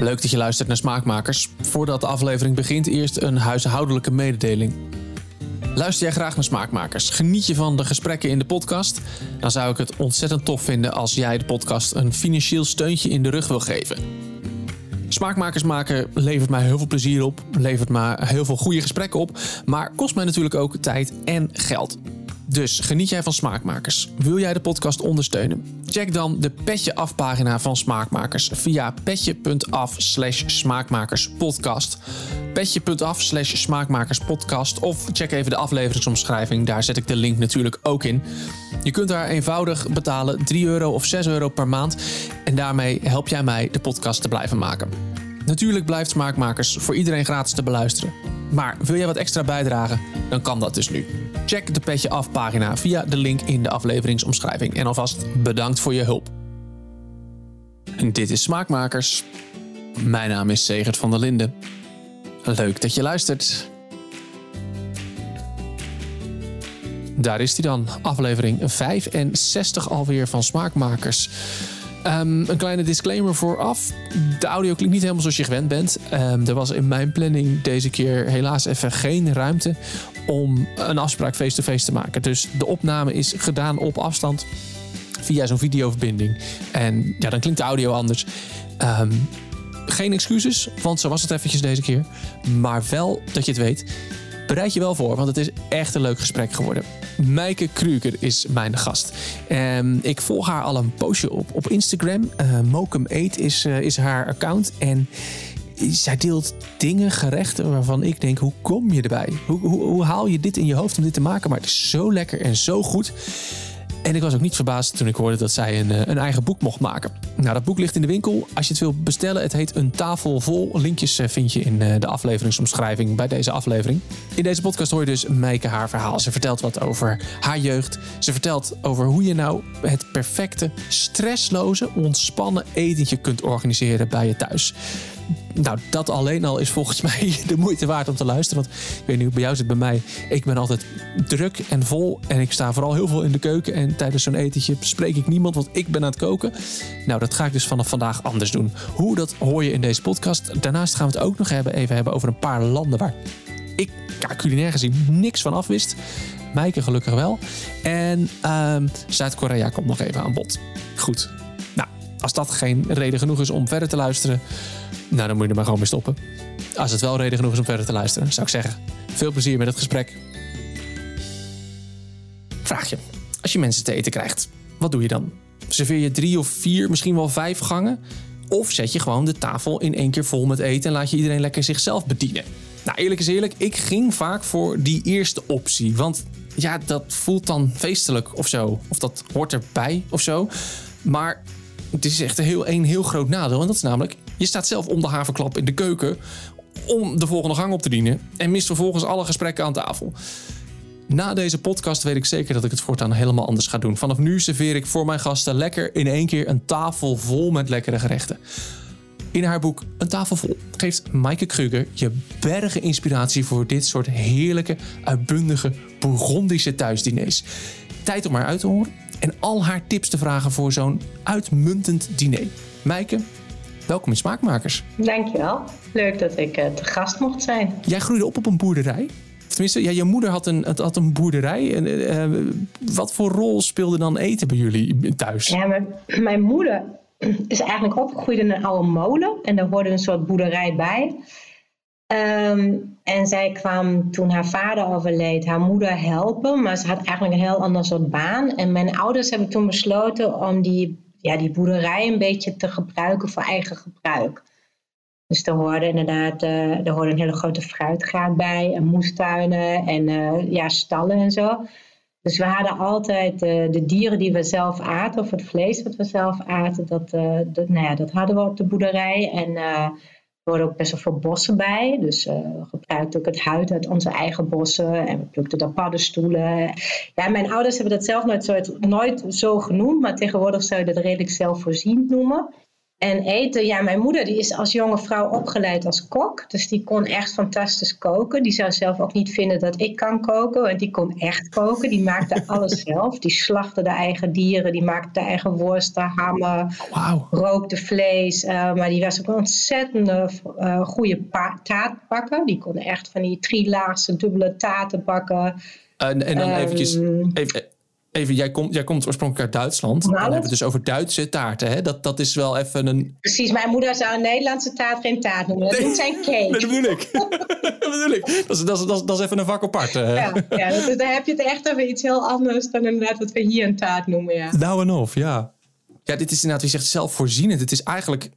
Leuk dat je luistert naar Smaakmakers. Voordat de aflevering begint, eerst een huishoudelijke mededeling. Luister jij graag naar Smaakmakers? Geniet je van de gesprekken in de podcast? Dan zou ik het ontzettend tof vinden als jij de podcast een financieel steuntje in de rug wil geven. Smaakmakers maken levert mij heel veel plezier op, levert me heel veel goede gesprekken op, maar kost mij natuurlijk ook tijd en geld. Dus geniet jij van Smaakmakers? Wil jij de podcast ondersteunen? Check dan de Petje Af pagina van Smaakmakers via petje.af slash smaakmakerspodcast. Petje.af slash smaakmakerspodcast of check even de afleveringsomschrijving, daar zet ik de link natuurlijk ook in. Je kunt daar eenvoudig betalen 3 euro of 6 euro per maand en daarmee help jij mij de podcast te blijven maken. Natuurlijk blijft Smaakmakers voor iedereen gratis te beluisteren. Maar wil jij wat extra bijdragen? Dan kan dat dus nu. Check de Petje Af pagina via de link in de afleveringsomschrijving. En alvast bedankt voor je hulp. En dit is Smaakmakers. Mijn naam is Segert van der Linden. Leuk dat je luistert. Daar is hij dan, aflevering 65 alweer van Smaakmakers. Um, een kleine disclaimer vooraf. De audio klinkt niet helemaal zoals je gewend bent. Um, er was in mijn planning deze keer helaas even geen ruimte om een afspraak face-to-face te maken. Dus de opname is gedaan op afstand via zo'n videoverbinding. En ja, dan klinkt de audio anders. Um, geen excuses, want zo was het eventjes deze keer. Maar wel dat je het weet. Bereid je wel voor, want het is echt een leuk gesprek geworden. Meike Kruger is mijn gast. Um, ik volg haar al een poosje op, op Instagram. Uh, Mokum Eat is, uh, is haar account. En zij deelt dingen, gerechten waarvan ik denk: hoe kom je erbij? Hoe, hoe, hoe haal je dit in je hoofd om dit te maken? Maar het is zo lekker en zo goed. En ik was ook niet verbaasd toen ik hoorde dat zij een, een, eigen boek mocht maken. Nou, dat boek ligt in de winkel. Als je het wil bestellen, het heet Een tafel vol. Linkjes vind je in de afleveringsomschrijving bij deze aflevering. In deze podcast hoor je dus Meike haar verhaal. Ze vertelt wat over haar jeugd. Ze vertelt over hoe je nou het perfecte, stressloze, ontspannen etentje kunt organiseren bij je thuis. Nou, dat alleen al is volgens mij de moeite waard om te luisteren. Want ik weet niet hoe bij jou zit bij mij. Ik ben altijd druk en vol. En ik sta vooral heel veel in de keuken. En tijdens zo'n etentje spreek ik niemand, want ik ben aan het koken. Nou, dat ga ik dus vanaf vandaag anders doen. Hoe, dat hoor je in deze podcast. Daarnaast gaan we het ook nog hebben, even hebben over een paar landen waar ik culinair gezien niks van af wist. Mijke gelukkig wel. En um, Zuid-Korea komt nog even aan bod. Goed. Als dat geen reden genoeg is om verder te luisteren, nou, dan moet je er maar gewoon mee stoppen. Als het wel reden genoeg is om verder te luisteren, zou ik zeggen. Veel plezier met het gesprek. Vraag je. Als je mensen te eten krijgt, wat doe je dan? Serveer je drie of vier, misschien wel vijf gangen? Of zet je gewoon de tafel in één keer vol met eten en laat je iedereen lekker zichzelf bedienen? Nou, eerlijk is eerlijk, ik ging vaak voor die eerste optie. Want ja, dat voelt dan feestelijk of zo. Of dat hoort erbij of zo. Maar het is echt een heel, een heel groot nadeel. En dat is namelijk, je staat zelf om de haverklap in de keuken om de volgende gang op te dienen. En mist vervolgens alle gesprekken aan tafel. Na deze podcast weet ik zeker dat ik het voortaan helemaal anders ga doen. Vanaf nu serveer ik voor mijn gasten lekker in één keer een tafel vol met lekkere gerechten. In haar boek Een tafel vol geeft Maaike Kruger je bergen inspiratie voor dit soort heerlijke, uitbundige, Bourgondische thuisdiners. Tijd om haar uit te horen en al haar tips te vragen voor zo'n uitmuntend diner. Maaike, welkom in Smaakmakers. Dankjewel. Leuk dat ik uh, te gast mocht zijn. Jij groeide op op een boerderij. Tenminste, ja, je moeder had een, had een boerderij. En, uh, wat voor rol speelde dan eten bij jullie thuis? Ja, mijn, mijn moeder is eigenlijk opgegroeid in een oude molen. En daar hoorde een soort boerderij bij. Um, en zij kwam toen haar vader overleed, haar moeder helpen. Maar ze had eigenlijk een heel ander soort baan. En mijn ouders hebben toen besloten om die, ja, die boerderij een beetje te gebruiken voor eigen gebruik. Dus er hoorde inderdaad uh, er hoorde een hele grote fruitgaard bij. En moestuinen en uh, ja, stallen en zo. Dus we hadden altijd uh, de dieren die we zelf aten, of het vlees wat we zelf aten, dat, dat, nou ja, dat hadden we op de boerderij. En er hoorden ook best wel veel bossen bij. Dus we gebruikten ook het huid uit onze eigen bossen en we plukten daar paddenstoelen. Ja, mijn ouders hebben dat zelf nooit zo, nooit zo genoemd, maar tegenwoordig zou je dat redelijk zelfvoorziend noemen. En eten, ja, mijn moeder die is als jonge vrouw opgeleid als kok. Dus die kon echt fantastisch koken. Die zou zelf ook niet vinden dat ik kan koken, want die kon echt koken. Die maakte alles zelf. Die slachtte de eigen dieren, die maakte de eigen worsten, hammen, wow. rookte vlees. Uh, maar die was ook een ontzettende uh, goede taartbakker. Die kon echt van die drielaagse dubbele taarten bakken. en dan um, eventjes, even, Even, jij, komt jij komt oorspronkelijk uit Duitsland. Dan hebben we het dus over Duitse taarten. Hè? Dat, dat is wel even een. Precies, mijn moeder zou een Nederlandse taart geen taart noemen. Dat nee. zijn cake. Nee, dat bedoel ik. dat bedoel ik. Dat is, dat, is, dat, is, even een vak apart. Ja, ja dat, daar heb je het echt over iets heel anders dan inderdaad wat we hier een taart noemen. Ja. Nou en of, ja. Ja, dit is inderdaad, je zegt zelfvoorzienend. Het is eigenlijk.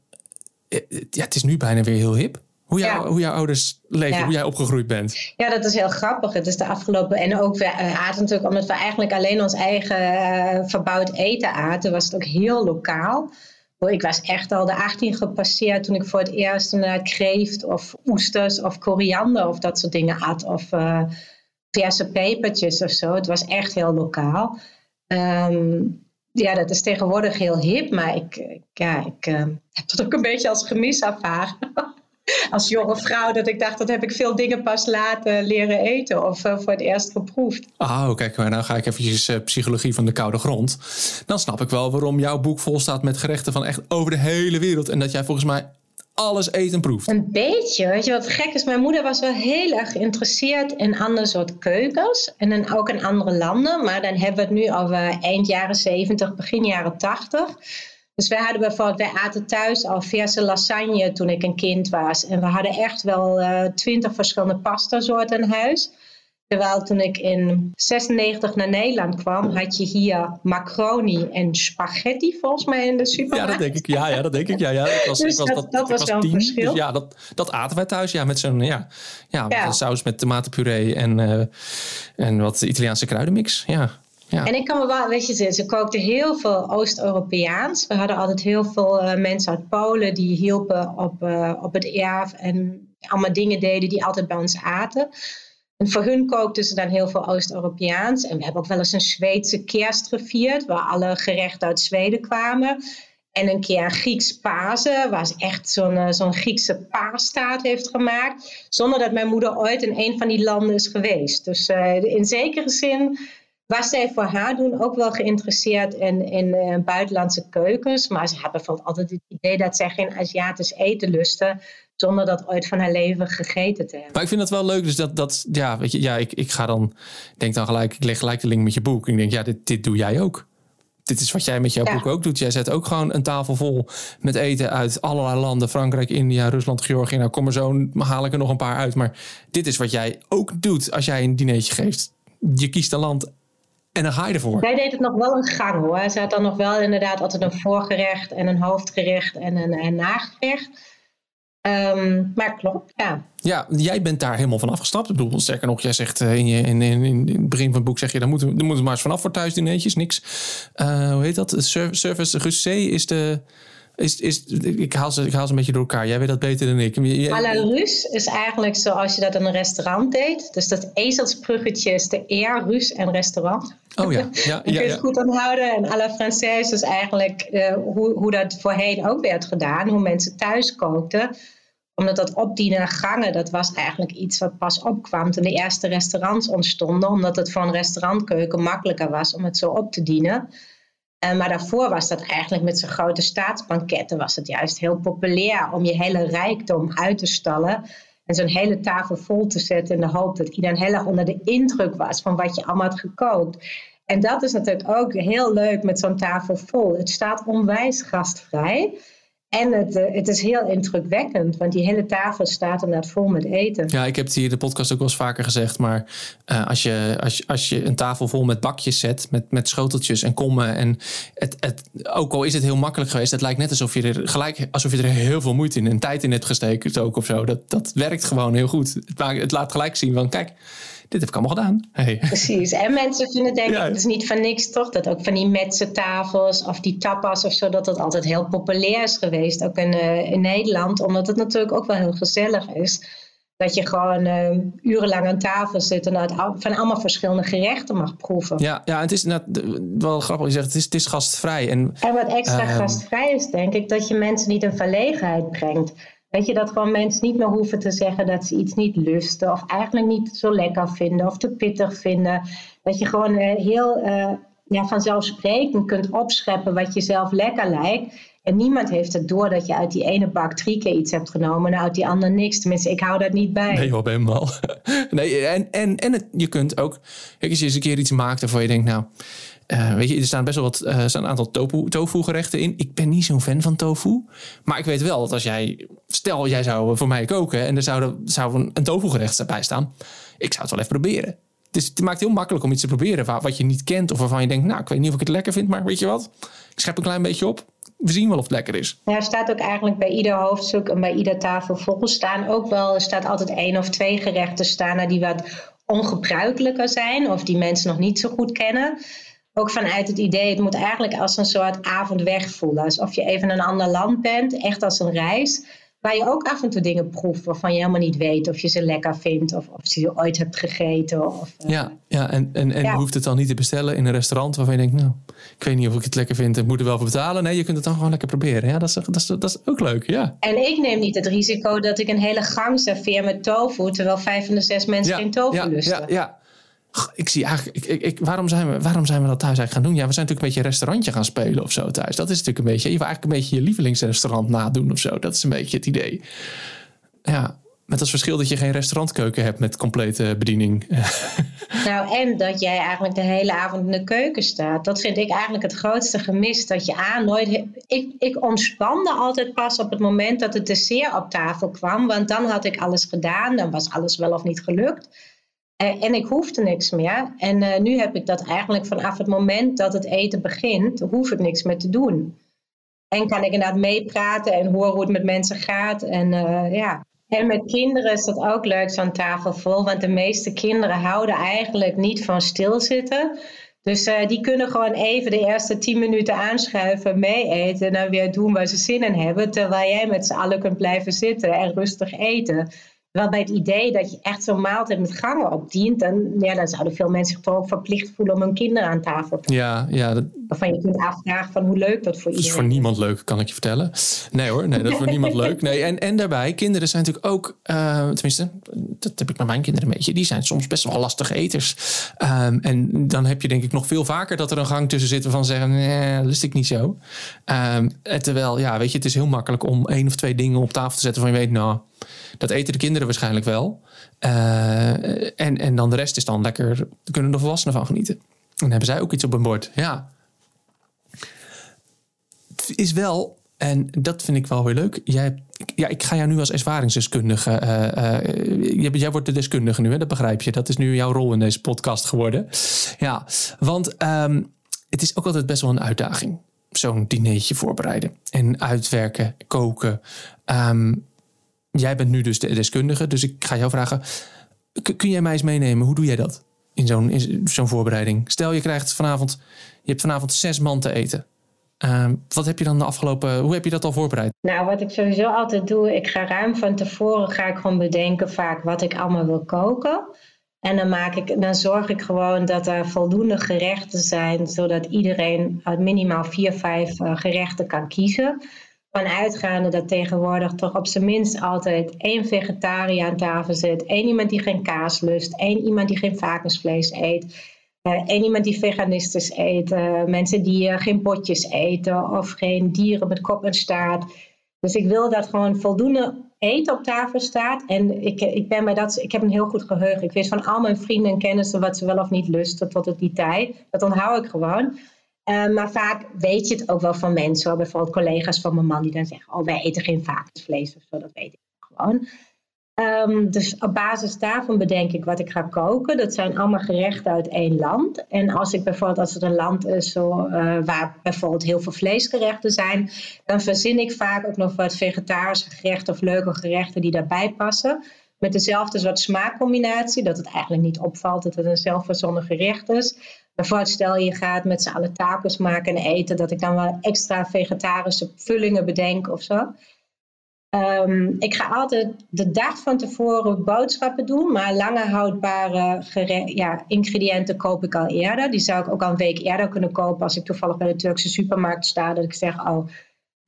Eh, ja, het is nu bijna weer heel hip. Hoe, jou, hoe jouw ouders leven, hoe jij opgegroeid bent. Ja, dat is heel grappig. Het is de afgelopen. En ook we uh, aten natuurlijk, omdat we eigenlijk alleen ons eigen uh, verbouwd eten aten, was het ook heel lokaal. Ik was echt al de 18 gepasseerd toen ik voor het eerst een kreeft of oesters of koriander of dat soort dingen at. Of uh, verse pepertjes of zo. Het was echt heel lokaal. Um, ja, dat is tegenwoordig heel hip, maar ik, ja, ik heb dat ook een beetje als gemis ervaren. als jonge vrouw dat ik dacht, dat heb ik veel dingen pas laten leren eten of uh, voor het eerst geproefd. Ah, kijk, maar nou ga ik eventjes uh, psychologie van de koude grond. Dan snap ik wel waarom jouw boek vol staat met gerechten van echt over de hele wereld. En dat jij volgens mij alles eten proeft. Een beetje. Weet je wat gek is? Mijn moeder was wel heel erg geïnteresseerd in andere soort keukens. En dan ook in andere landen. Maar dan hebben we het nu over eind jaren 70, begin jaren 80. Dus wij hadden bijvoorbeeld, wij aten thuis al verse lasagne toen ik een kind was. En we hadden echt wel uh, twintig verschillende pasta soorten in huis. Terwijl toen ik in 96 naar Nederland kwam, had je hier macaroni en spaghetti volgens mij in de supermarkt. Ja, dat denk ik. Ja, ja dat denk ik. Ja, ja. Ik was, dus ik was, dat, dat, was, wel een verschil. Dus ja, dat, dat aten wij thuis. Ja, met zo'n ja, ja, met een saus met tomatenpuree en, uh, en wat Italiaanse kruidenmix. Ja. En ik kan me wel, weet je, ze kookten heel veel Oost-Europeaans. We hadden altijd heel veel uh, mensen uit Polen die hielpen op, uh, op het erf en allemaal dingen deden die altijd bij ons aten. En voor hun kookten ze dan heel veel Oost-Europeaans. En we hebben ook wel eens een Zweedse kerst gevierd, waar alle gerechten uit Zweden kwamen. En een keer een Grieks Pasen, waar ze echt zo'n uh, zo'n Griekse paastaat heeft gemaakt. Zonder dat mijn moeder ooit in een van die landen is geweest. Dus in zekere zin was zij voor haar doen ook wel geïnteresseerd in, in uh, buitenlandse keukens. Maar ze had bijvoorbeeld altijd het idee dat zij geen Aziatisch eten lustte. Zonder dat ooit van haar leven gegeten te hebben. Maar ik vind dat wel leuk. Dus dat, dat ja, weet je, ja, ik, ik ga dan, denk dan gelijk, ik leg gelijk de link met je boek. Ik denk, ja, dit, dit doe jij ook. Dit is wat jij met jouw boek ook doet. Jij zet ook gewoon een tafel vol met eten uit allerlei landen. Frankrijk, India, Rusland, Georgië. Nou, kom er zo, haal ik er nog een paar uit. Maar dit is wat jij ook doet als jij een dinertje geeft. Je kiest een land en dan ga je ervoor. Wij deed het nog wel een gang hoor. Ze had dan nog wel inderdaad altijd een voorgerecht en een hoofdgerecht en een, een nagerecht. Um, maar klopt, ja. Ja, jij bent daar helemaal van afgestapt. Ik bedoel, sterker nog, jij zegt eh, in, je, in, in, in het begin van het boek zeg je, daar moeten, daar moeten we maar eens vanaf voor thuisdineetjes, niks. Uh, hoe heet dat? Service Russé is de is, is, ik, haal ze, ik haal ze een beetje door elkaar. Jij weet dat beter dan ik. À la Rus is eigenlijk zoals je dat in een restaurant deed. Dus dat ezelsbruggetje is de eer, Rus en restaurant. Oh ja, ja, ja, kun je het goed onthouden. En à la Française is eigenlijk uh, hoe, hoe dat voorheen ook werd gedaan. Hoe mensen thuis kookten omdat dat opdienen gangen, dat was eigenlijk iets wat pas opkwam toen de eerste restaurants ontstonden. Omdat het voor een restaurantkeuken makkelijker was om het zo op te dienen. Uh, maar daarvoor was dat eigenlijk met zo'n grote staatsbanketten was het juist heel populair om je hele rijkdom uit te stallen. En zo'n hele tafel vol te zetten in de hoop dat iedereen heel onder de indruk was van wat je allemaal had gekookt. En dat is natuurlijk ook heel leuk met zo'n tafel vol. Het staat onwijs gastvrij. En het, eh, het is heel indrukwekkend, want die hele tafel staat inderdaad vol met eten. Ja, ik heb het hier in de podcast ook wel eens vaker gezegd. Maar uh, als, je, als, je, als je een tafel vol met bakjes zet, met, met schoteltjes en kommen. En het, het, ook al is het heel makkelijk geweest, het lijkt net alsof je er gelijk alsof je er heel veel moeite in en tijd in hebt gesteken ook of zo. Dat, dat werkt gewoon heel goed. Het, het laat gelijk zien van kijk, dit heb ik allemaal gedaan. Hey. Precies. En mensen vinden denk ik, het is niet van niks toch, dat ook van die metse tafels of die tapas of zo, dat dat altijd heel populair is geweest, ook in, uh, in Nederland, omdat het natuurlijk ook wel heel gezellig is. Dat je gewoon uh, urenlang aan tafel zit en uit, van allemaal verschillende gerechten mag proeven. Ja, ja het is wel grappig. Je zegt het is, het is gastvrij. En, en wat extra uh, gastvrij is, denk ik, dat je mensen niet in verlegenheid brengt. Weet je, dat gewoon mensen niet meer hoeven te zeggen dat ze iets niet lusten of eigenlijk niet zo lekker vinden of te pittig vinden. Dat je gewoon uh, heel uh, ja, vanzelfsprekend kunt opscheppen wat je zelf lekker lijkt. En niemand heeft het door dat je uit die ene bak drie keer iets hebt genomen en uit die andere niks. Tenminste, ik hou dat niet bij. Nee, op helemaal. Nee, en, en, en je kunt ook, kijk, als je eens een keer iets maakt waarvan je denkt, nou, uh, weet je, er staan best wel wat, uh, staan een aantal tofu, tofu gerechten in. Ik ben niet zo'n fan van tofu. Maar ik weet wel dat als jij, stel jij zou voor mij koken en er zou, zou een tofu gerecht bij staan. Ik zou het wel even proberen. Dus het maakt heel makkelijk om iets te proberen wat je niet kent. Of waarvan je denkt, nou, ik weet niet of ik het lekker vind. Maar weet je wat? Ik schep een klein beetje op. We zien wel of het lekker is. Ja, er staat ook eigenlijk bij ieder hoofdstuk en bij ieder tafel vol staan ook wel, er staat altijd één of twee gerechten staan die wat ongebruikelijker zijn. Of die mensen nog niet zo goed kennen ook vanuit het idee, het moet eigenlijk als een soort avond weg voelen. Alsof je even in een ander land bent, echt als een reis. Waar je ook af en toe dingen proeft waarvan je helemaal niet weet of je ze lekker vindt of of je ze ooit hebt gegeten. Of, uh, ja, ja, en, en, en ja. hoeft het dan niet te bestellen in een restaurant waarvan je denkt, nou, ik weet niet of ik het lekker vind, ik moet er wel voor betalen. Nee, je kunt het dan gewoon lekker proberen. Ja, dat is, dat is, dat is ook leuk, ja. En ik neem niet het risico dat ik een hele gang serveer met tofu, terwijl vijf van de zes mensen geen tofu ja, lusten. Ja, ja, ik zie eigenlijk, ik, ik, waarom, zijn we, waarom zijn we dat thuis eigenlijk gaan doen? Ja, we zijn natuurlijk een beetje restaurantje gaan spelen of zo thuis. Dat is natuurlijk een beetje, je wil eigenlijk een beetje je lievelingsrestaurant nadoen of zo. Dat is een beetje het idee. Ja, met als verschil dat je geen restaurantkeuken hebt met complete bediening. Nou, en dat jij eigenlijk de hele avond in de keuken staat. Dat vind ik eigenlijk het grootste gemis. Dat je aan nooit. Ik, ik ontspande altijd pas op het moment dat het dessert op tafel kwam. Want dan had ik alles gedaan. Dan was alles wel of niet gelukt. En, ik hoefde niks meer. En uh, nu heb ik dat eigenlijk vanaf het moment dat het eten begint, hoef ik niks meer te doen. En kan ik inderdaad meepraten en horen hoe het met mensen gaat. En uh, ja. En met kinderen is dat ook leuk, zo'n tafel vol. Want de meeste kinderen houden eigenlijk niet van stilzitten. Dus uh, die kunnen gewoon even de eerste tien minuten aanschuiven, mee eten en dan weer doen waar ze zin in hebben. Terwijl jij met z'n allen kunt blijven zitten en rustig eten. Wel bij het idee dat je echt zo'n maaltijd met gangen opdient, dan, ja, dan zouden veel mensen zich toch ook verplicht voelen om hun kinderen aan tafel te Ja, ja. Dat... Waarvan je kunt afvragen van hoe leuk dat voor iedereen is. is voor niemand leuk, kan ik je vertellen. Nee hoor, nee, dat is voor niemand leuk. Nee, en, en daarbij, kinderen zijn natuurlijk ook, uh, tenminste, dat heb ik met mijn kinderen een beetje, die zijn soms best wel lastige eters. Um, en dan heb je denk ik nog veel vaker dat er een gang tussen zit van zeggen, nee, lust ik niet zo. Um, terwijl, ja, weet je, het is heel makkelijk om één of twee dingen op tafel te zetten van je weet, nou, dat eten de kinderen waarschijnlijk wel. Uh, en, en dan de rest is dan lekker, daar kunnen de volwassenen van genieten. En dan hebben zij ook iets op hun bord. Ja. Het is wel, en dat vind ik wel weer leuk. Jij, ja, ik ga jou nu als ervaringsdeskundige. Uh, uh, jij wordt de deskundige nu, hè? dat begrijp je. Dat is nu jouw rol in deze podcast geworden. Ja, want um, het is ook altijd best wel een uitdaging. Zo'n dinertje voorbereiden en uitwerken, koken. Um, jij bent nu dus de deskundige, dus ik ga jou vragen: kun jij mij eens meenemen? Hoe doe jij dat in zo'n zo'n voorbereiding? Stel je krijgt vanavond, je hebt vanavond zes man te eten. Uh, wat heb je dan de afgelopen, hoe heb je dat al voorbereid? Nou, wat ik sowieso altijd doe, ik ga ruim van tevoren ga ik gewoon bedenken vaak wat ik allemaal wil koken. En dan, maak ik, dan zorg ik gewoon dat er voldoende gerechten zijn, zodat iedereen uit minimaal vier, vijf uh, gerechten kan kiezen uitgaande dat tegenwoordig toch op zijn minst altijd één vegetariër aan tafel zit, één iemand die geen kaas lust, één iemand die geen varkensvlees eet, uh, één iemand die veganistisch eet, uh, mensen die uh, geen potjes eten of geen dieren met kop en staart. Dus ik wil dat gewoon voldoende eten op tafel staat. En ik, ik, ben bij dat, ik heb een heel goed geheugen. Ik weet van al mijn vrienden en kennissen wat ze wel of niet lusten tot op die tijd. Dat onthoud ik gewoon. Uh, maar vaak weet je het ook wel van mensen. Bijvoorbeeld collega's van mijn man die dan zeggen: Oh, wij eten geen varkensvlees of zo. Dat weet ik gewoon. Um, dus op basis daarvan bedenk ik wat ik ga koken. Dat zijn allemaal gerechten uit één land. En als ik bijvoorbeeld, als het een land is zo, uh, waar bijvoorbeeld heel veel vleesgerechten zijn, dan verzin ik vaak ook nog wat vegetarische gerechten of leuke gerechten die daarbij passen. Met dezelfde soort smaakcombinatie, dat het eigenlijk niet opvalt dat het een zelfverzonnen gerecht is. Bijvoorbeeld stel je gaat met z'n allen tacos maken en eten, dat ik dan wel extra vegetarische vullingen bedenk of zo. Ehm, ik ga altijd de dag van tevoren boodschappen doen, maar lange houdbare ja, ingrediënten koop ik al eerder. Die zou ik ook al een week eerder kunnen kopen als ik toevallig bij de Turkse supermarkt sta. Dat ik zeg, oh,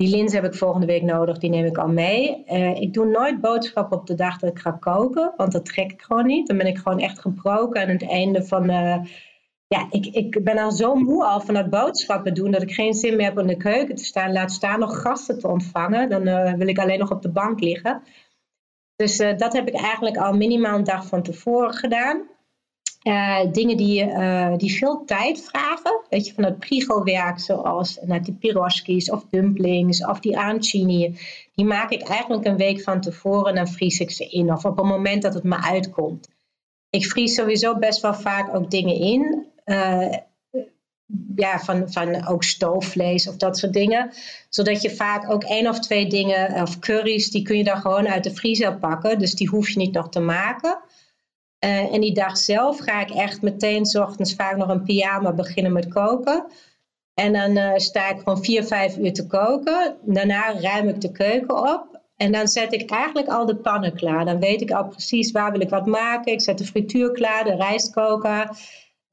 die lins heb ik volgende week nodig, die neem ik al mee. Uh, ik doe nooit boodschappen op de dag dat ik ga koken, want dat trek ik gewoon niet. Dan ben ik gewoon echt gebroken aan het einde van... Uh, ja, ik, ik ben al zo moe al van het boodschappen doen dat ik geen zin meer heb om in de keuken te staan. Laat staan nog gasten te ontvangen. Dan uh, wil ik alleen nog op de bank liggen. Dus dat heb ik eigenlijk al minimaal een dag van tevoren gedaan. Uh, dingen die, uh, die veel tijd vragen. Weet je, van het priegelwerk, zoals nou, die piroskis of dumplings of die aanchini. Die maak ik eigenlijk een week van tevoren en dan vries ik ze in. Of op het moment dat het me uitkomt. Ik vries sowieso best wel vaak ook dingen in. Ja, van, van ook stoofvlees of dat soort dingen. Zodat je vaak ook één of twee dingen, of curry's, die kun je dan gewoon uit de vriezer pakken. Dus die hoef je niet nog te maken. Uh, en die dag zelf ga ik echt meteen s ochtends vaak nog een pyjama beginnen met koken. En dan uh, sta ik gewoon vier, vijf uur te koken. Daarna ruim ik de keuken op. En dan zet ik eigenlijk al de pannen klaar. Dan weet ik al precies waar wil ik wat maken. Ik zet de frituur klaar, de rijst koken.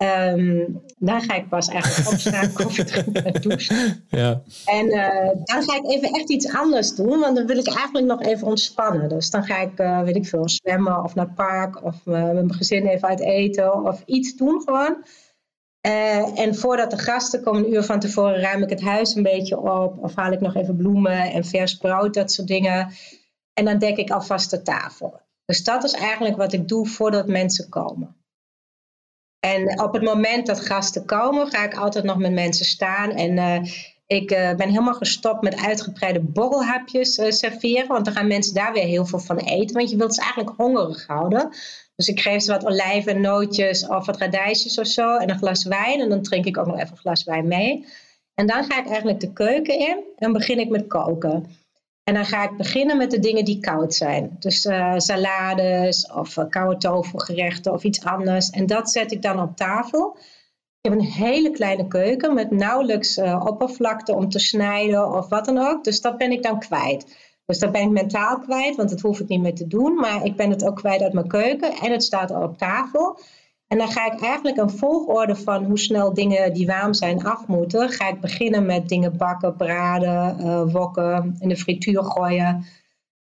Um, dan ga ik pas eigenlijk opstaan, koffie drinken en douchen. Ja. En uh, dan ga ik even echt iets anders doen, want dan wil ik eigenlijk nog even ontspannen. Dus dan ga ik, uh, weet ik veel, zwemmen of naar het park of uh, met mijn gezin even uit eten of iets doen gewoon. en voordat de gasten komen, een uur van tevoren, ruim ik het huis een beetje op. Of haal ik nog even bloemen en vers brood, dat soort dingen. En dan dek ik alvast de tafel. Dus dat is eigenlijk wat ik doe voordat mensen komen. En op het moment dat gasten komen, ga ik altijd nog met mensen staan. En uh, ik uh, ben helemaal gestopt met uitgebreide borrelhapjes uh, serveren. Want dan gaan mensen daar weer heel veel van eten. Want je wilt ze eigenlijk hongerig houden. Dus ik geef ze wat olijven, nootjes of wat radijsjes of zo. En een glas wijn. En dan drink ik ook nog even een glas wijn mee. En dan ga ik eigenlijk de keuken in. En begin ik met koken. En dan ga ik beginnen met de dingen die koud zijn. Dus uh, salades of uh, koude tofugerechten of iets anders. En dat zet ik dan op tafel. Ik heb een hele kleine keuken met nauwelijks uh, oppervlakte om te snijden of wat dan ook. Dus dat ben ik dan kwijt. Dus dat ben ik mentaal kwijt, want dat hoef ik niet meer te doen. Maar ik ben het ook kwijt uit mijn keuken en het staat al op tafel. En dan ga ik eigenlijk een volgorde van hoe snel dingen die warm zijn af moeten. Ga ik beginnen met dingen bakken, braden, uh, wokken, in de frituur gooien.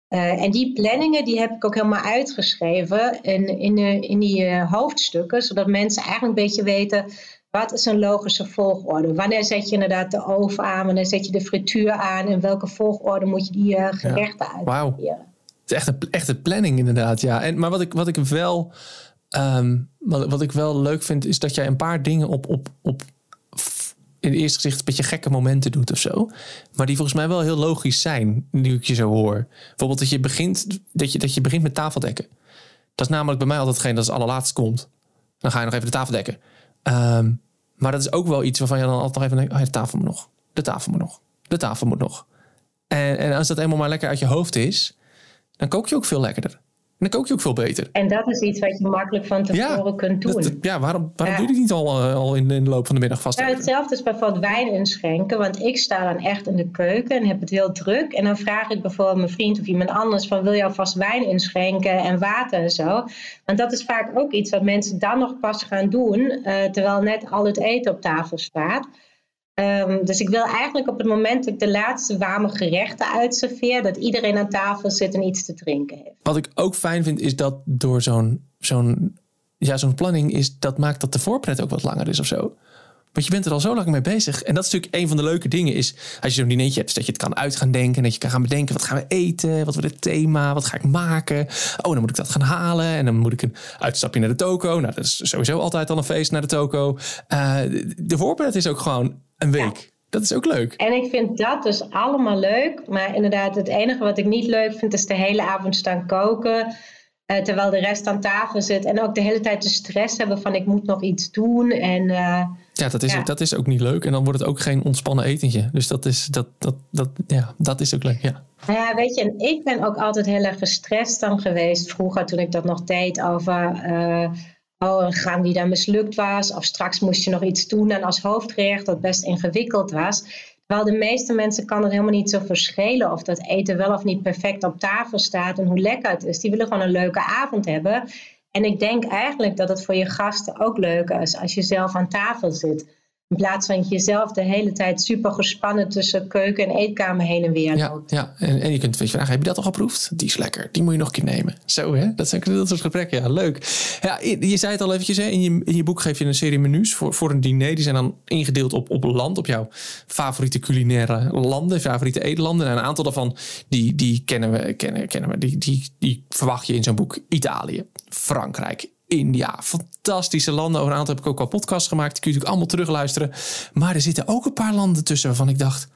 Uh, en die planningen die heb ik ook helemaal uitgeschreven in, in, in die uh, hoofdstukken. Zodat mensen eigenlijk een beetje weten wat is een logische volgorde. Wanneer zet je inderdaad de oven aan, wanneer zet je de frituur aan. In welke volgorde moet je die gerechten ja. uitvoeren. Wow. Het is echt een, echt een planning inderdaad, ja. En, maar wat ik, wat ik wel Um, wat, wat ik wel leuk vind, is dat jij een paar dingen op, op, op in het eerste gezicht een beetje gekke momenten doet of zo. Maar die volgens mij wel heel logisch zijn, nu ik je zo hoor. Bijvoorbeeld dat je begint, dat je, dat je begint met tafeldekken. Dat is namelijk bij mij altijd hetgeen dat als allerlaatst komt. Dan ga je nog even de tafel dekken. Um, maar dat is ook wel iets waarvan je dan altijd nog even denkt... Oh, de tafel moet nog. De tafel moet nog. De tafel moet nog. En, en als dat eenmaal maar lekker uit je hoofd is... dan kook je ook veel lekkerder dan kook je ook veel beter. En dat is iets wat je makkelijk van tevoren kunt doen. ja, waarom, waarom doe je dit niet al, uh, al in, in, de loop van de middag vast? Hetzelfde is bijvoorbeeld wijn inschenken. Want ik sta dan echt in de keuken en heb het heel druk. En dan vraag ik bijvoorbeeld mijn vriend of iemand anders van... wil je alvast wijn inschenken en water en zo? Want dat is vaak ook iets wat mensen dan nog pas gaan doen... Uh, terwijl net al het eten op tafel staat... Um, dus ik wil eigenlijk op het moment dat ik de laatste warme gerechten uitserveer, dat iedereen aan tafel zit en iets te drinken heeft. Wat ik ook fijn vind, is dat door zo'n zo'n ja, zo'n planning is, dat maakt dat de voorpret ook wat langer is of zo. Want je bent er al zo lang mee bezig. En dat is natuurlijk een van de leuke dingen is, als je zo'n dinertje hebt, is dat je het kan uit gaan denken. En dat je kan gaan bedenken, wat gaan we eten? Wat wordt het thema? Wat ga ik maken? Oh, dan moet ik dat gaan halen. En dan moet ik een uitstapje naar de toko. Nou, dat is sowieso altijd al een feest naar de toko. Uh, de voorpret is ook gewoon een week. Dat is ook leuk. En ik vind dat dus allemaal leuk. Maar inderdaad, het enige wat ik niet leuk vind, is de hele avond staan koken. Uh, terwijl de rest aan tafel zit. En ook de hele tijd de stress hebben van ik moet nog iets doen. En, uh, ja, dat is, ja. dat is ook niet leuk. En dan wordt het ook geen ontspannen etentje. Dus dat is, dat, dat, dat, ja, dat is ook leuk, ja. Nou ja, weet je, en ik ben ook altijd heel erg gestrest dan geweest. Vroeger toen ik dat nog deed over... Uh, oh, een gang die dan mislukt was. Of straks moest je nog iets doen en als hoofdgerecht dat best ingewikkeld was. Terwijl de meeste mensen kan het helemaal niet zo verschillen of dat eten wel of niet perfect op tafel staat en hoe lekker het is. Die willen gewoon een leuke avond hebben. En ik denk eigenlijk dat het voor je gasten ook leuk is als je zelf aan tafel zit. In plaats van jezelf de hele tijd super gespannen tussen keuken en eetkamer heen en weer ja, Ja, en, en je kunt je vragen, heb je dat al geproefd? Die is lekker, die moet je nog een keer nemen. Zo hè, dat zijn dat soort gesprekken, ja, leuk. Ja, je zei het al eventjes, hè? In, je, in je boek geef je een serie menus voor, voor een diner. Die zijn dan ingedeeld op, op land, op jouw favoriete culinaire landen, favoriete eetlanden. En een aantal daarvan, die, die kennen we, kennen, kennen we die, die, die verwacht je in zo'n boek. Italië, Frankrijk, India. Fantastische landen. Over een aantal heb ik ook al podcasts gemaakt. Die kun je natuurlijk allemaal terugluisteren. Maar er zitten ook een paar landen tussen waarvan ik dacht...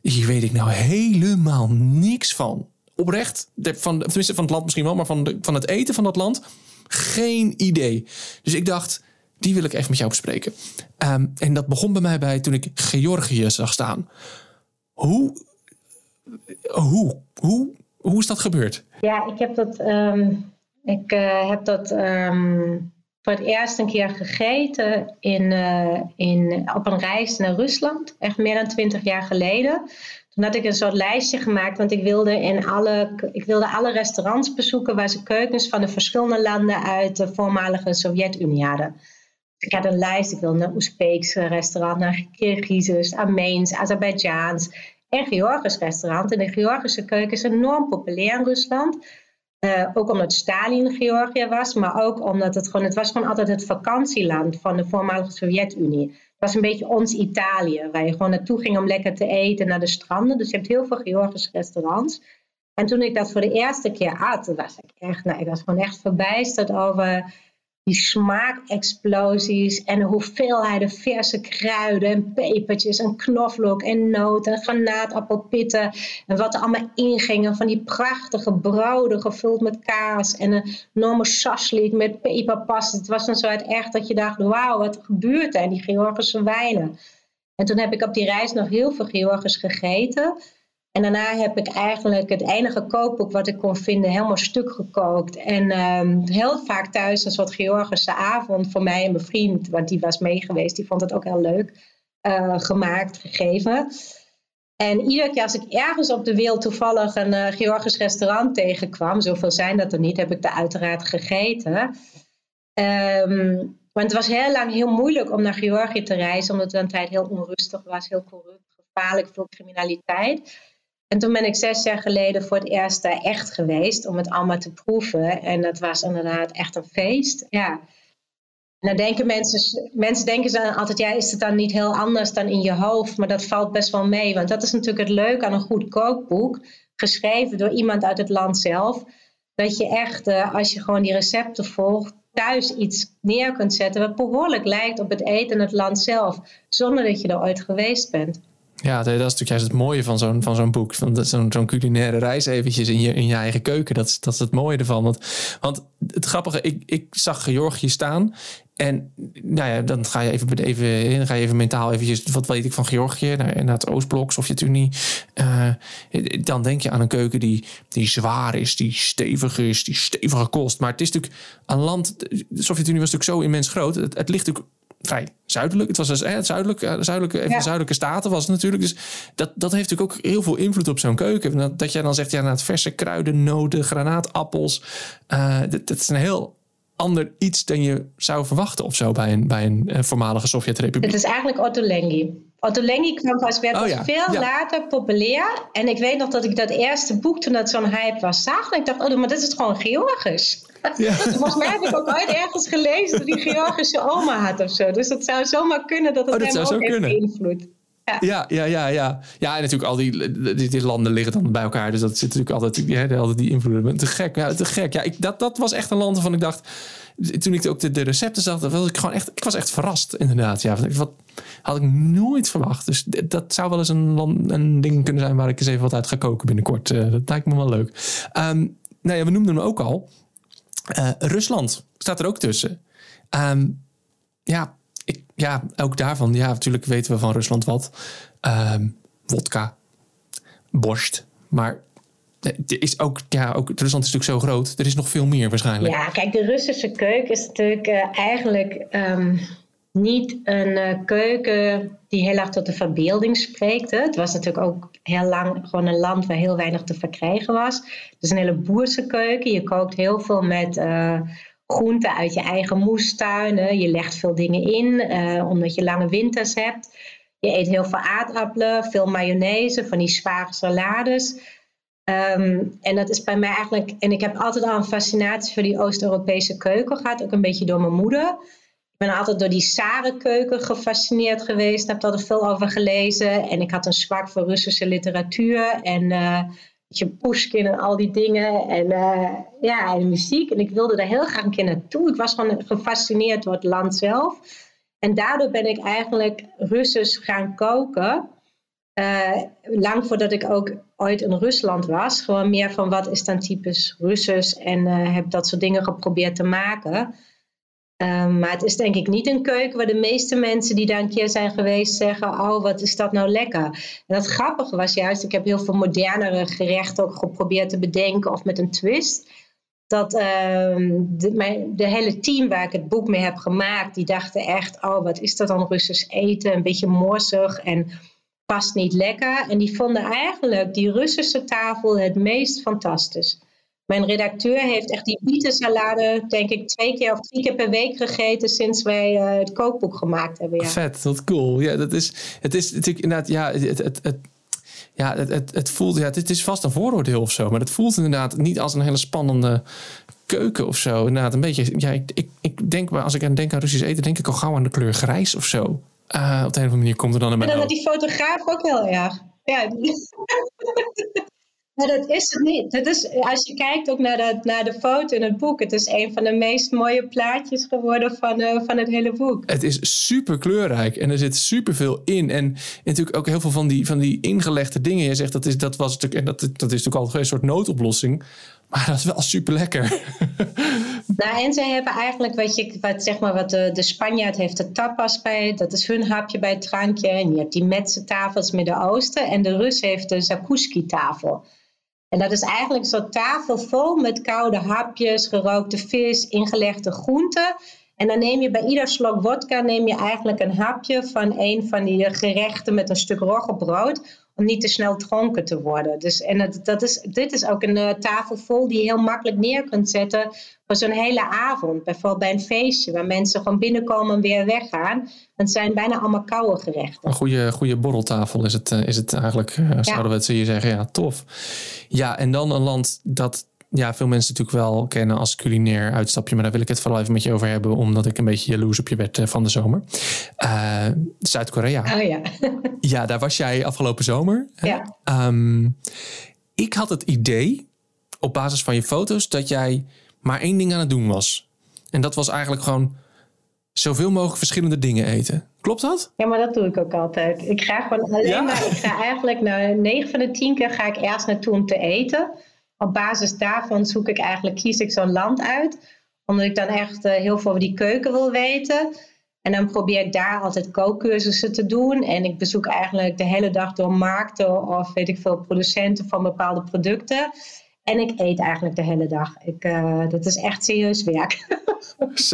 Hier weet ik nou helemaal niks van. Oprecht. Van, tenminste, van het land misschien wel. Maar van, de, van het eten van dat land... Geen idee. Dus ik dacht... Die wil ik even met jou bespreken. Um, en dat begon bij mij bij toen ik Georgië zag staan. Hoe... Hoe? Hoe, hoe is dat gebeurd? Ja, ik heb dat... Um ik uh, heb dat um, voor het eerst een keer gegeten in, uh, in, op een reis naar Rusland, echt meer dan twintig jaar geleden. Toen had ik een soort lijstje gemaakt, want ik wilde, in alle, ik wilde alle restaurants bezoeken waar ze keukens van de verschillende landen uit de voormalige Sovjet-Unie hadden. Ik had een lijst, ik wilde naar Oezbeeks restaurant, naar Kirgizisch, Armeens, Azerbeidzjaans en Georgisch restaurant. En de Georgische keuken is enorm populair in Rusland. Uh, ook omdat Stalin Georgië was, maar ook omdat het gewoon, het was gewoon altijd het vakantieland van de voormalige Sovjet-Unie. Het was een beetje ons Italië, waar je gewoon naartoe ging om lekker te eten naar de stranden. Dus je hebt heel veel Georgische restaurants. En toen ik dat voor de eerste keer at, was ik echt, nou, ik was gewoon echt verbijsterd over die smaakexplosies en de hoeveelheden verse kruiden en pepertjes en knoflook en noten en granaatappelpitten en wat er allemaal ingingen van die prachtige broden gevuld met kaas en een enorme saslik met peperpas. Het was dan zo uit echt dat je dacht, wauw, wat gebeurt er? En die Georgische wijnen. En toen heb ik op die reis nog heel veel Georgisch gegeten. En daarna heb ik eigenlijk het enige kookboek wat ik kon vinden helemaal stuk gekookt. En um, heel vaak thuis een soort Georgische avond voor mij en mijn vriend, want die was meegeweest. Die vond het ook heel leuk uh, gemaakt, gegeven. En iedere keer als ik ergens op de wereld toevallig een uh, Georgisch restaurant tegenkwam, zoveel zijn dat er niet, heb ik daar uiteraard gegeten. Um, want het was heel lang heel moeilijk om naar Georgië te reizen, omdat het een tijd heel onrustig was, heel corrupt, gevaarlijk, veel criminaliteit. En toen ben ik zes jaar geleden voor het eerst daar echt geweest om het allemaal te proeven. En dat was inderdaad echt een feest. Ja. Dan denken mensen, mensen denken altijd, ja, is het dan niet heel anders dan in je hoofd? Maar dat valt best wel mee, want dat is natuurlijk het leuke aan een goed kookboek, geschreven door iemand uit het land zelf. Dat je echt, uh, als je gewoon die recepten volgt, thuis iets neer kunt zetten wat behoorlijk lijkt op het eten in het land zelf, zonder dat je er ooit geweest bent. Ja, dat is natuurlijk juist het mooie van zo'n, van zo'n boek. Van zo'n, zo'n culinaire reis eventjes in je, in je eigen keuken. Dat is, dat is het mooie ervan. Want, want het grappige, ik, ik zag Georgië staan. En nou ja, dan ga je even, even, ga je even mentaal eventjes, wat weet ik van Georgië, naar, het Oostblok, Sovjet-Unie. Uh, dan denk je aan een keuken die, die zwaar is, die stevig is, die stevige kost. Maar het is natuurlijk een land, de Sovjet-Unie was natuurlijk zo immens groot. Het, het ligt natuurlijk vrij zuidelijk. Het was dus, het zuidelijke, eh, zuidelijke, even zuidelijke staten was het natuurlijk. Dus dat, dat heeft natuurlijk ook heel veel invloed op zo'n keuken. Dat, dat jij dan zegt, ja, na het verse kruiden, noten, granaatappels. Uh, dat, dat, is een heel ander iets dan je zou verwachten of zo bij een, bij een voormalige Sovjet-republiek. Het is eigenlijk Ottolenghi. Ottolenghi kwam pas werd oh, ja. veel later populair. En ik weet nog dat ik dat eerste boek, toen dat zo'n hype was, zag. En ik dacht, oh, maar dit is gewoon Georgisch. Ja. Volgens mij heb ik ook ooit ergens gelezen dat die Georgische oma had of zo. Dus dat zou zomaar kunnen dat het oh, dat hem ook heeft beïnvloed. Ja. ja, ja, ja, ja. Ja, en natuurlijk al die, die, die, landen liggen dan bij elkaar. Dus dat zit natuurlijk altijd, ja, altijd die invloeden. Te gek, ja, te gek. Ja, ik, dat, dat was echt een land waarvan ik dacht... Toen ik ook de, de recepten zag, was ik gewoon echt... Ik was echt verrast, inderdaad. Ja, wat had ik nooit verwacht. Dus dat zou wel eens een, een ding kunnen zijn... waar ik eens even wat uit ga koken binnenkort. Uh, dat lijkt me wel leuk. Um, nou ja, we noemden hem ook al. Uh, Rusland staat er ook tussen. Um, ja, ik, ja, ook daarvan. Ja, natuurlijk weten we van Rusland wat. Um, wodka, borst. Maar het is ook, ja, ook, Rusland is natuurlijk zo groot. Er is nog veel meer waarschijnlijk. Ja, kijk, de Russische keuken is natuurlijk uh, eigenlijk... Um, niet een uh, keuken die heel erg tot de verbeelding spreekt. Hè. Het was natuurlijk ook heel lang gewoon een land waar heel weinig te verkrijgen was. Is een hele boerse keuken. Je kookt heel veel met uh, groenten uit je eigen moestuin. Je legt veel dingen in, uh, omdat je lange winters hebt. Je eet heel veel aardappelen, veel mayonaise, van die zware salades. Um, en dat is bij mij eigenlijk, en ik heb altijd al een fascinatie voor die Oost-Europese keuken gehad, ook een beetje door mijn moeder. Ik ben altijd door die Sarenkeuken gefascineerd geweest, heb er veel over gelezen. En ik had een zwak voor Russische literatuur en uh, je Pushkin en al die dingen. En uh, ja, en muziek. En ik wilde daar heel graag een keer naartoe. Ik was gewoon gefascineerd door het land zelf. En daardoor ben ik eigenlijk Russisch gaan koken. Uh, lang voordat ik ook ooit in Rusland was. Gewoon meer van wat is dan typisch Russisch. En heb dat soort dingen geprobeerd te maken. Um, maar het is denk ik niet een keuken waar de meeste mensen die daar een keer zijn geweest zeggen: Oh, wat is dat nou lekker? En het grappige was juist, ik heb heel veel modernere gerechten ook geprobeerd te bedenken of met een twist. Dat um, de, mijn, de hele team waar ik het boek mee heb gemaakt, die dachten echt: Oh, wat is dat dan Russisch eten? Een beetje morsig en past niet lekker. En die vonden eigenlijk die Russische tafel het meest fantastisch. Mijn redacteur heeft echt die bietensalade, denk ik, twee keer of drie keer per week gegeten sinds wij uh, het kookboek gemaakt hebben. Ja. Vet, wat cool. Ja, dat is, het is natuurlijk inderdaad, ja, het, het, het, ja, het, het, het voelt, ja, het is vast een vooroordeel of zo, maar het voelt inderdaad niet als een hele spannende keuken of zo. Inderdaad, een beetje, ja, ik, ik, ik denk, als ik aan denk aan Russisch eten, denk ik al gauw aan de kleur grijs of zo. Uh, op de een of andere manier komt er dan mijn En dan had die fotograaf ook heel erg. Ja, Maar dat is het niet. Dat is, als je kijkt ook naar de, naar de foto in het boek, het is een van de meest mooie plaatjes geworden van, uh, van het hele boek. Het is super kleurrijk en er zit super veel in. En, natuurlijk ook heel veel van die, van die ingelegde dingen. Je zegt dat, is, dat was natuurlijk, en dat, dat is natuurlijk al een soort noodoplossing. Maar dat is wel super lekker. nou, en zij hebben eigenlijk wat, je, wat, zeg maar, wat de, de Spanjaard heeft de tapas bij. Dat is hun hapje bij het drankje. En je hebt die metse tafels Midden-Oosten. En de Rus heeft de zakuski tafel. En dat is eigenlijk zo'n tafel vol met koude hapjes, gerookte vis, ingelegde groenten. En dan neem je bij ieder slok vodka neem je eigenlijk een hapje van een van die gerechten met een stuk roggebrood. Om niet te snel dronken te worden. Dus, en dat, dat is, dit is ook een uh, tafel vol die je heel makkelijk neer kunt zetten voor zo'n hele avond. Bijvoorbeeld bij een feestje waar mensen gewoon binnenkomen en weer weggaan. Het zijn bijna allemaal koude gerechten. Een goede, goede borreltafel is het, uh, is het eigenlijk, uh, zouden we het hier zeggen. Ja, tof. Ja, en dan een land dat ja, veel mensen natuurlijk wel kennen als culinair uitstapje. Maar daar wil ik het vooral even met je over hebben. Omdat ik een beetje jaloers op je werd van de zomer. Uh, Zuid-Korea. Oh ja. ja, daar was jij afgelopen zomer. Ja. Um, ik had het idee, op basis van je foto's, dat jij maar één ding aan het doen was. En dat was eigenlijk gewoon zoveel mogelijk verschillende dingen eten. Klopt dat? Ja, maar dat doe ik ook altijd. Ik ga gewoon alleen ja? maar, ik ga eigenlijk naar 9 van de 10 keer ga ik eerst naartoe om te eten. Op basis daarvan zoek ik eigenlijk, kies ik zo'n land uit. Omdat ik dan echt uh, heel veel over die keuken wil weten. En dan probeer ik daar altijd kookcursussen te doen. En ik bezoek eigenlijk de hele dag door markten of weet ik veel producenten van bepaalde producten. En ik eet eigenlijk de hele dag. Ik, uh, dat is echt serieus werk.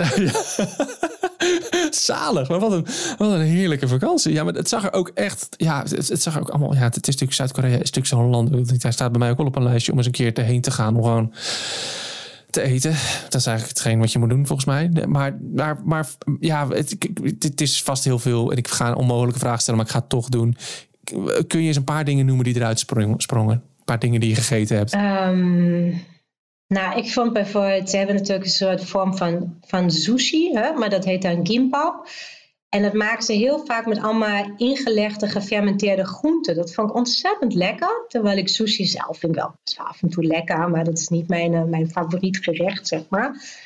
Zalig, maar wat een, wat een heerlijke vakantie. Ja, maar het zag er ook echt. Ja, het, zag er ook allemaal. Ja, het, is natuurlijk Zuid-Korea, is natuurlijk zo'n land. Hij staat bij mij ook wel op een lijstje om eens een keer heen te gaan. Om gewoon te eten. Dat is eigenlijk hetgeen wat je moet doen, volgens mij. Maar, maar, maar ja, het, het is vast heel veel. En ik ga een onmogelijke vraag stellen, maar ik ga het toch doen. Kun je eens een paar dingen noemen die eruit sprongen? Dingen die je gegeten hebt. Um, nou, ik vond bijvoorbeeld, ze hebben natuurlijk een soort vorm van, van sushi, hè, maar dat heet dan gimbap. En dat maken ze heel vaak met allemaal ingelegde, gefermenteerde groenten. Dat vond ik ontzettend lekker. Terwijl ik sushi zelf vind wel af en toe lekker, maar dat is niet mijn, mijn favoriet gerecht, zeg maar.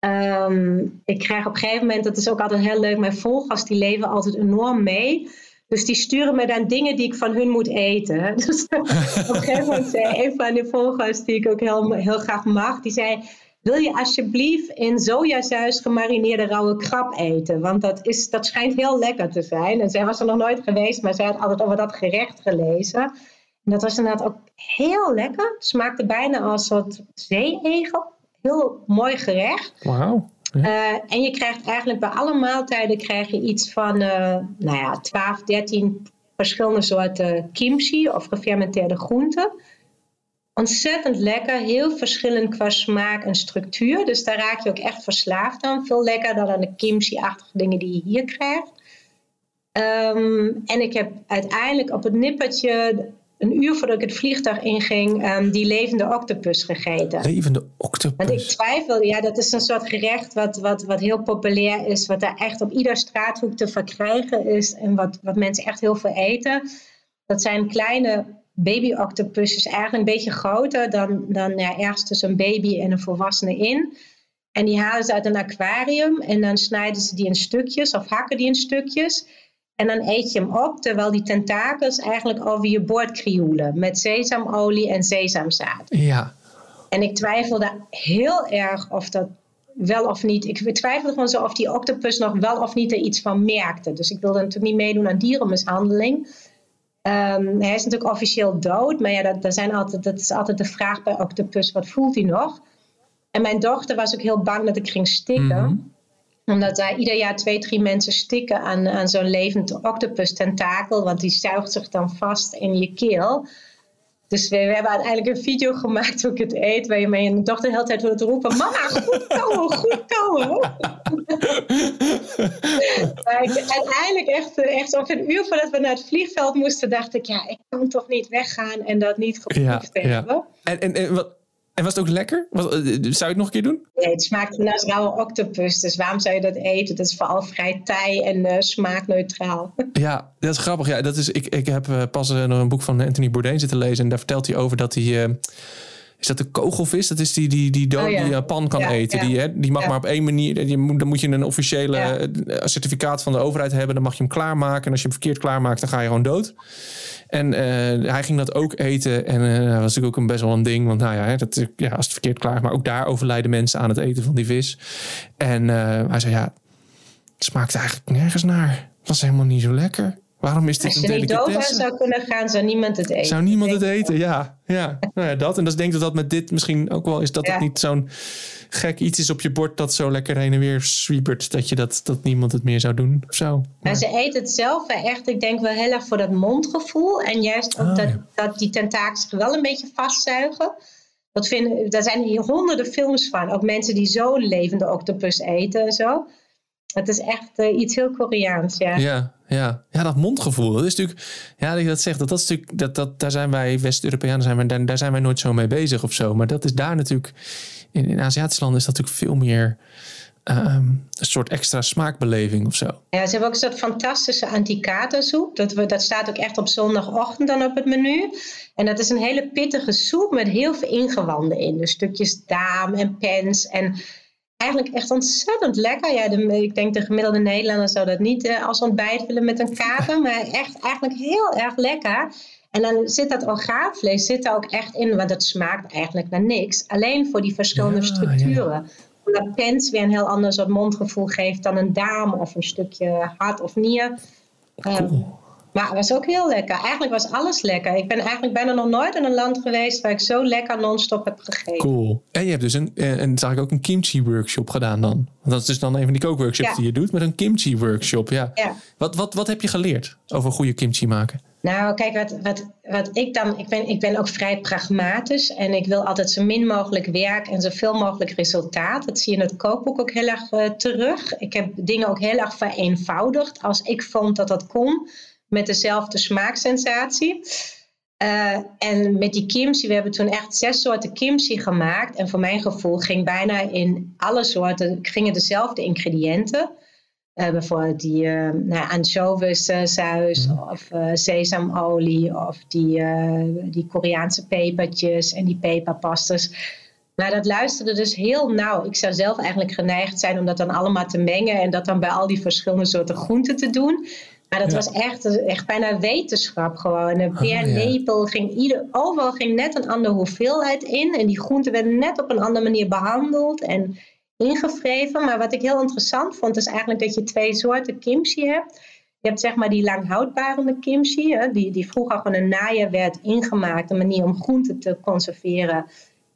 Um, ik krijg op een gegeven moment, dat is ook altijd heel leuk, mijn volgers die leven altijd enorm mee. Dus die sturen me dan dingen die ik van hun moet eten. Dus op een gegeven moment zei een van de volgers die ik ook heel, heel graag mag, die zei, wil je alsjeblieft in sojasaus gemarineerde rauwe krab eten? Want dat, is, dat schijnt heel lekker te zijn. En zij was er nog nooit geweest, maar zij had altijd over dat gerecht gelezen. En dat was inderdaad ook heel lekker. Het smaakte bijna als een soort zeeegel. Heel mooi gerecht. Wauw. Eh, en je krijgt eigenlijk bij alle maaltijden krijg je iets van uh, nou ja, 12, 13 verschillende soorten kimchi of gefermenteerde groenten. Ontzettend lekker, heel verschillend qua smaak en structuur. Dus daar raak je ook echt verslaafd aan. Veel lekkerder dan de kimchi-achtige dingen die je hier krijgt. Ehm, en ik heb uiteindelijk op het nippertje een uur voordat ik het vliegtuig inging, um, die levende octopus gegeten. Levende octopus? Want ik twijfelde, ja, dat is een soort gerecht wat, wat, wat heel populair is, wat daar echt op ieder straathoek te verkrijgen is en wat, wat mensen echt heel veel eten. Dat zijn kleine baby octopussen, eigenlijk een beetje groter dan, dan ja, ergens tussen een baby en een volwassene in. En die halen ze uit een aquarium en dan snijden ze die in stukjes of hakken die in stukjes. En dan eet je hem op terwijl die tentakels eigenlijk over je bord krioelen met sesamolie en sesamzaad. Ja. En ik twijfelde heel erg of dat wel of niet. Ik twijfelde gewoon zo of die octopus nog wel of niet er iets van merkte. Dus ik wilde natuurlijk niet meedoen aan dierenmishandeling. Um, hij is natuurlijk officieel dood, maar ja, dat, zijn altijd, dat is altijd de vraag bij octopus: wat voelt hij nog? En mijn dochter was ook heel bang dat ik ging stikken. Mhm omdat daar ieder jaar twee, drie mensen stikken aan, aan zo'n levend octopus tentakel. Want die zuigt zich dan vast in je keel. Dus we, we, hebben uiteindelijk een video gemaakt hoe ik het eet. Waar je mijn dochter de hele tijd hoort roepen. Mama, goed kauwen, goed kauwen. maar ik, uiteindelijk echt, echt een uur voordat we naar het vliegveld moesten. Dacht ik, ja, ik kan toch niet weggaan en dat niet geproefd ja, hebben. Ja. En, en, en wat, en was het ook lekker? Was, eh, zou je het nog een keer doen? Nee, het smaakt naar rauwe octopus. Dus waarom zou je dat eten? Dat is vooral vrij tij en uh, smaakneutraal. Ja, dat is grappig. Ja, dat is, ik, ik heb uh, pas nog een boek van Anthony Bourdain zitten lezen. En daar vertelt hij over dat hij... is dat de kogelvis? Dat is die die, die dood oh, die je pan kan eten. Die, hè, die mag maar op één manier. Die, dan moet je een officiële certificaat van de overheid hebben. Dan mag je hem klaarmaken. En als je hem verkeerd klaarmaakt, dan ga je gewoon dood. En uh, hij ging dat ook eten. En uh, dat was natuurlijk ook een best wel een ding. Want nou ja, dat, ja, als het verkeerd klaar Maar ook daar overlijden mensen aan het eten van die vis. En hij zei, ja, het smaakte eigenlijk nergens naar. Het was helemaal niet zo lekker. Waarom is dit Als je een niet dood zou kunnen gaan, zou niemand het eten. Zou niemand het eten, ja. ja. Nou ja, dat. En dat denk ik dat dat met dit misschien ook wel is. Dat het niet zo'n gek iets is op je bord dat zo lekker heen en weer swiepert. Dat, je dat, dat niemand het meer zou doen of zo. Maar ze eet het zelf echt, ik denk wel heel erg voor dat mondgevoel. En juist ook oh, dat, dat die tentakels wel een beetje vastzuigen. Dat vinden, daar zijn hier honderden films van. Ook mensen die zo'n levende octopus eten en zo. Het is echt uh, iets heel Koreaans, ja. Ja, ja. ja, dat mondgevoel. Dat is natuurlijk, ja, dat je dat zegt, dat, dat is natuurlijk, dat, dat, daar zijn wij West-Europeanen, zijn wij, daar, daar zijn wij nooit zo mee bezig of zo. Maar dat is daar natuurlijk, in, in Aziatische landen is dat natuurlijk veel meer um, een soort extra smaakbeleving of zo. Ja, ze hebben ook een soort fantastische antikata soep. Dat, we, dat staat ook echt op zondagochtend dan op het menu. En dat is een hele pittige soep met heel veel ingewanden in. Dus stukjes daam en pens en eigenlijk echt ontzettend lekker. Ja, de, ik denk de gemiddelde Nederlander zou dat niet uh, als ontbijt willen met een kater. Maar echt eigenlijk heel erg lekker. En dan zit dat orgaanvlees zit er ook echt in, want het smaakt eigenlijk naar niks. Alleen voor die verschillende structuren. Ja. Omdat pens weer een heel ander soort mondgevoel geeft dan een daam of een stukje hart of nier. Cool. Maar het was ook heel lekker. Eigenlijk was alles lekker. Ik ben eigenlijk bijna nog nooit in een land geweest waar ik zo lekker non-stop heb gegeten. Cool. En je hebt dus een, eh, en zag ik ook een kimchi workshop gedaan dan. Dat is dus dan een van die kookworkshops die je doet met een kimchi workshop. Ja. ja. Wat, wat, wat heb je geleerd over goede kimchi maken? Nou, kijk, wat, wat, wat ik dan. Ik ben, ik ben ook vrij pragmatisch. En ik wil altijd zo min mogelijk werk en zoveel mogelijk resultaat. Dat zie je in het kookboek ook heel erg uh, terug. Ik heb dingen ook heel erg vereenvoudigd. Als ik vond dat dat kon, met dezelfde smaaksensatie. Uh, en met die kimchi, we hebben toen echt zes soorten kimchi gemaakt. En voor mijn gevoel ging bijna in alle soorten gingen dezelfde ingrediënten. Uh, bijvoorbeeld die uh, nou, anchovissaus mm. of sesamolie of die, die Koreaanse pepertjes en die peperpastas. Maar dat luisterde dus heel nauw. Ik zou zelf eigenlijk geneigd zijn om dat dan allemaal te mengen en dat dan bij al die verschillende soorten groenten te doen. Maar dat was echt, echt bijna wetenschap gewoon. Per oh, lepel ging ieder, overal ging net een andere hoeveelheid in. En die groenten werden net op een andere manier behandeld en ingevreven. Maar wat ik heel interessant vond, is eigenlijk dat je twee soorten kimchi hebt. Je hebt zeg maar die langhoudbare kimchi, hè, die, die vroeger gewoon een naaier werd ingemaakt. Een manier om groenten te conserveren.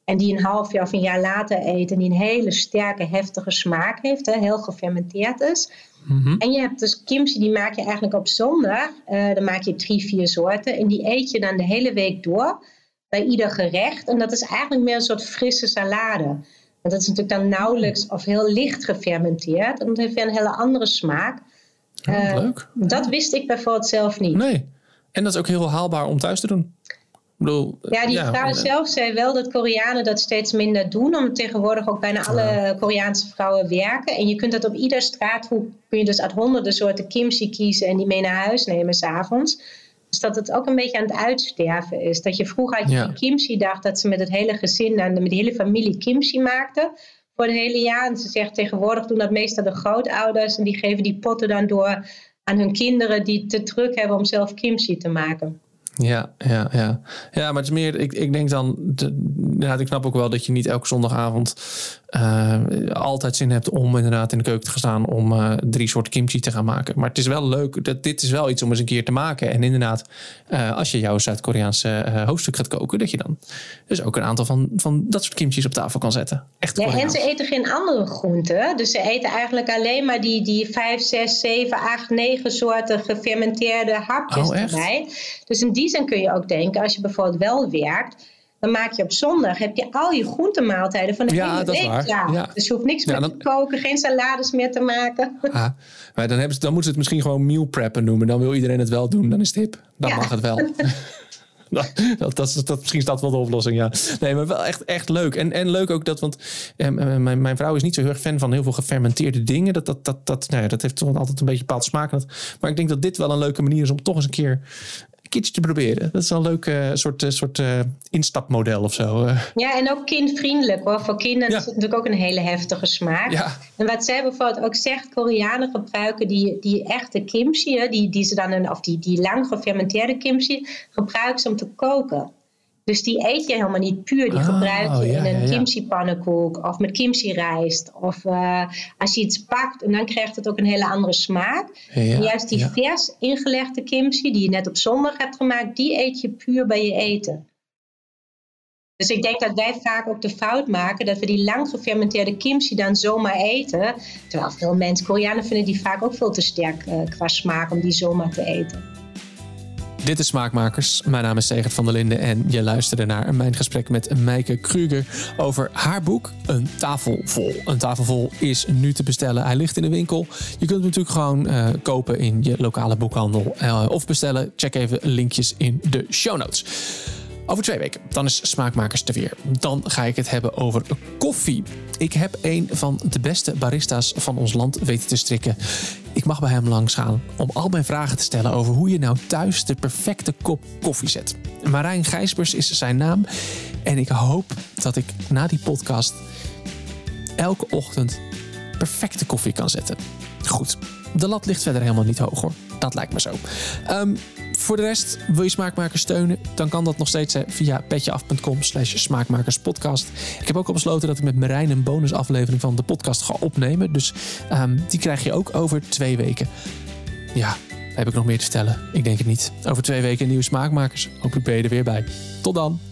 En die een half jaar of een jaar later eten. Die een hele sterke, heftige smaak heeft. Hè, heel gefermenteerd is. Mhm. En je hebt dus kimchi, die maak je eigenlijk op zondag. Uh, dan maak je drie, vier soorten. En die eet je dan de hele week door. Bij ieder gerecht. En dat is eigenlijk meer een soort frisse salade. Want dat is natuurlijk dan nauwelijks of heel licht gefermenteerd. En dat heeft weer een hele andere smaak. Uh, leuk. Dat wist ik bijvoorbeeld zelf niet. Nee. En dat is ook heel haalbaar om thuis te doen ja, die vrouw eh, zelf zei wel dat Koreanen dat steeds minder doen. Omdat tegenwoordig ook bijna alle Koreaanse vrouwen werken. En je kunt dat op ieder straathoek, kun je dus uit honderden soorten kimchi kiezen en die mee naar huis nemen s'avonds. Dus dat het ook een beetje aan het uitsterven is. Dat je vroeger had je ja. kimchi dacht dat ze met het hele gezin en met de hele familie kimchi maakten. Voor het hele jaar. En ze zegt tegenwoordig doen dat meestal de grootouders. En die geven die potten dan door aan hun kinderen die te druk hebben om zelf kimchi te maken. Ja, ja, ja. Ja, maar het is meer, ik, ik denk dan, ja, ik snap ook wel dat je niet elke zondagavond uh, altijd zin hebt om inderdaad in de keuken te gaan staan om uh, drie soorten kimchi te gaan maken. Maar het is wel leuk, dat, dit is wel iets om eens een keer te maken. En inderdaad, uh, als je jouw Zuid-Koreaanse hoofdstuk gaat koken, dat je dan dus ook een aantal van, van dat soort kimchi's op tafel kan zetten. Echt ja, en ze eten geen andere groenten. Dus ze eten eigenlijk alleen maar die, die vijf, zes, zeven, acht, negen soorten gefermenteerde hapjes oh, erbij. Dus in die zin kun je ook denken, als je bijvoorbeeld wel werkt dan maak je op zondag heb je al je groentemaaltijden van de ja, hele week klaar. Ja. Dus je hoeft niks meer te koken, geen salades meer te maken. Ah, maar dan, hebben ze, dan moeten ze het misschien gewoon meal preppen noemen. Dan wil iedereen het wel doen. Dan is het hip. Dan mag het wel. dat, dat, dat, dat, misschien is dat wel de oplossing, ja. Nee, maar wel echt, echt leuk. En, en leuk ook dat, want eh, mijn, mijn vrouw is niet zo heel erg fan van heel veel gefermenteerde dingen. Dat, dat, dat, dat, nou ja, dat heeft toch altijd een beetje bepaald smaak. Maar ik denk dat dit wel een leuke manier is om toch eens een keer keertje te proberen. Dat is een leuk uh, soort, uh, soort uh, instapmodel of zo. Ja, en ook kindvriendelijk hoor. Voor kinderen is het natuurlijk ook een hele heftige smaak. Ja. En wat zij bijvoorbeeld ook zegt, Koreanen gebruiken die, die echte kimchi, die, die ze dan een, of die, die lang gefermenteerde kimchi, gebruiken ze om te koken. Dus die eet je helemaal niet puur. Die oh, gebruik je in een kimchi pannenkoek of met kimchi rijst. Of uh, als je iets pakt en dan krijgt het ook een hele andere smaak. en juist die vers ingelegde kimchi die je net op zondag hebt gemaakt, die eet je puur bij je eten. Dus ik denk dat wij vaak ook de fout maken dat we die lang gefermenteerde kimchi dan zomaar eten. Terwijl veel mensen, Koreanen vinden die vaak ook veel te sterk uh, qua smaak om die zomaar te eten. Dit is Smaakmakers. Mijn naam is Segert van der Linden en je luisterde naar mijn gesprek met Meike Kruger over haar boek Een tafel vol. Een tafel vol is nu te bestellen. Hij ligt in de winkel. Je kunt hem natuurlijk gewoon uh, kopen in je lokale boekhandel uh, of bestellen. Check even linkjes in de show notes. Over twee weken, dan is Smaakmakers te weer. Dan ga ik het hebben over koffie. Ik heb een van de beste barista's van ons land weten te strikken. Ik mag bij hem langs gaan om al mijn vragen te stellen over hoe je nou thuis de perfecte kop koffie zet. Marijn Gijsbers is zijn naam en ik hoop dat ik na die podcast elke ochtend perfecte koffie kan zetten. Goed, de lat ligt verder helemaal niet hoog hoor. Dat lijkt me zo. Um, voor de rest, wil je smaakmakers steunen? Dan kan dat nog steeds via petjeaf.com slash smaakmakerspodcast. Ik heb ook al besloten dat ik met Marijn een bonusaflevering van de podcast ga opnemen. Dus um, die krijg je ook over twee weken. Ja, heb ik nog meer te vertellen? Ik denk het niet. Over twee weken nieuwe smaakmakers. Hopelijk ben je er weer bij. Tot dan!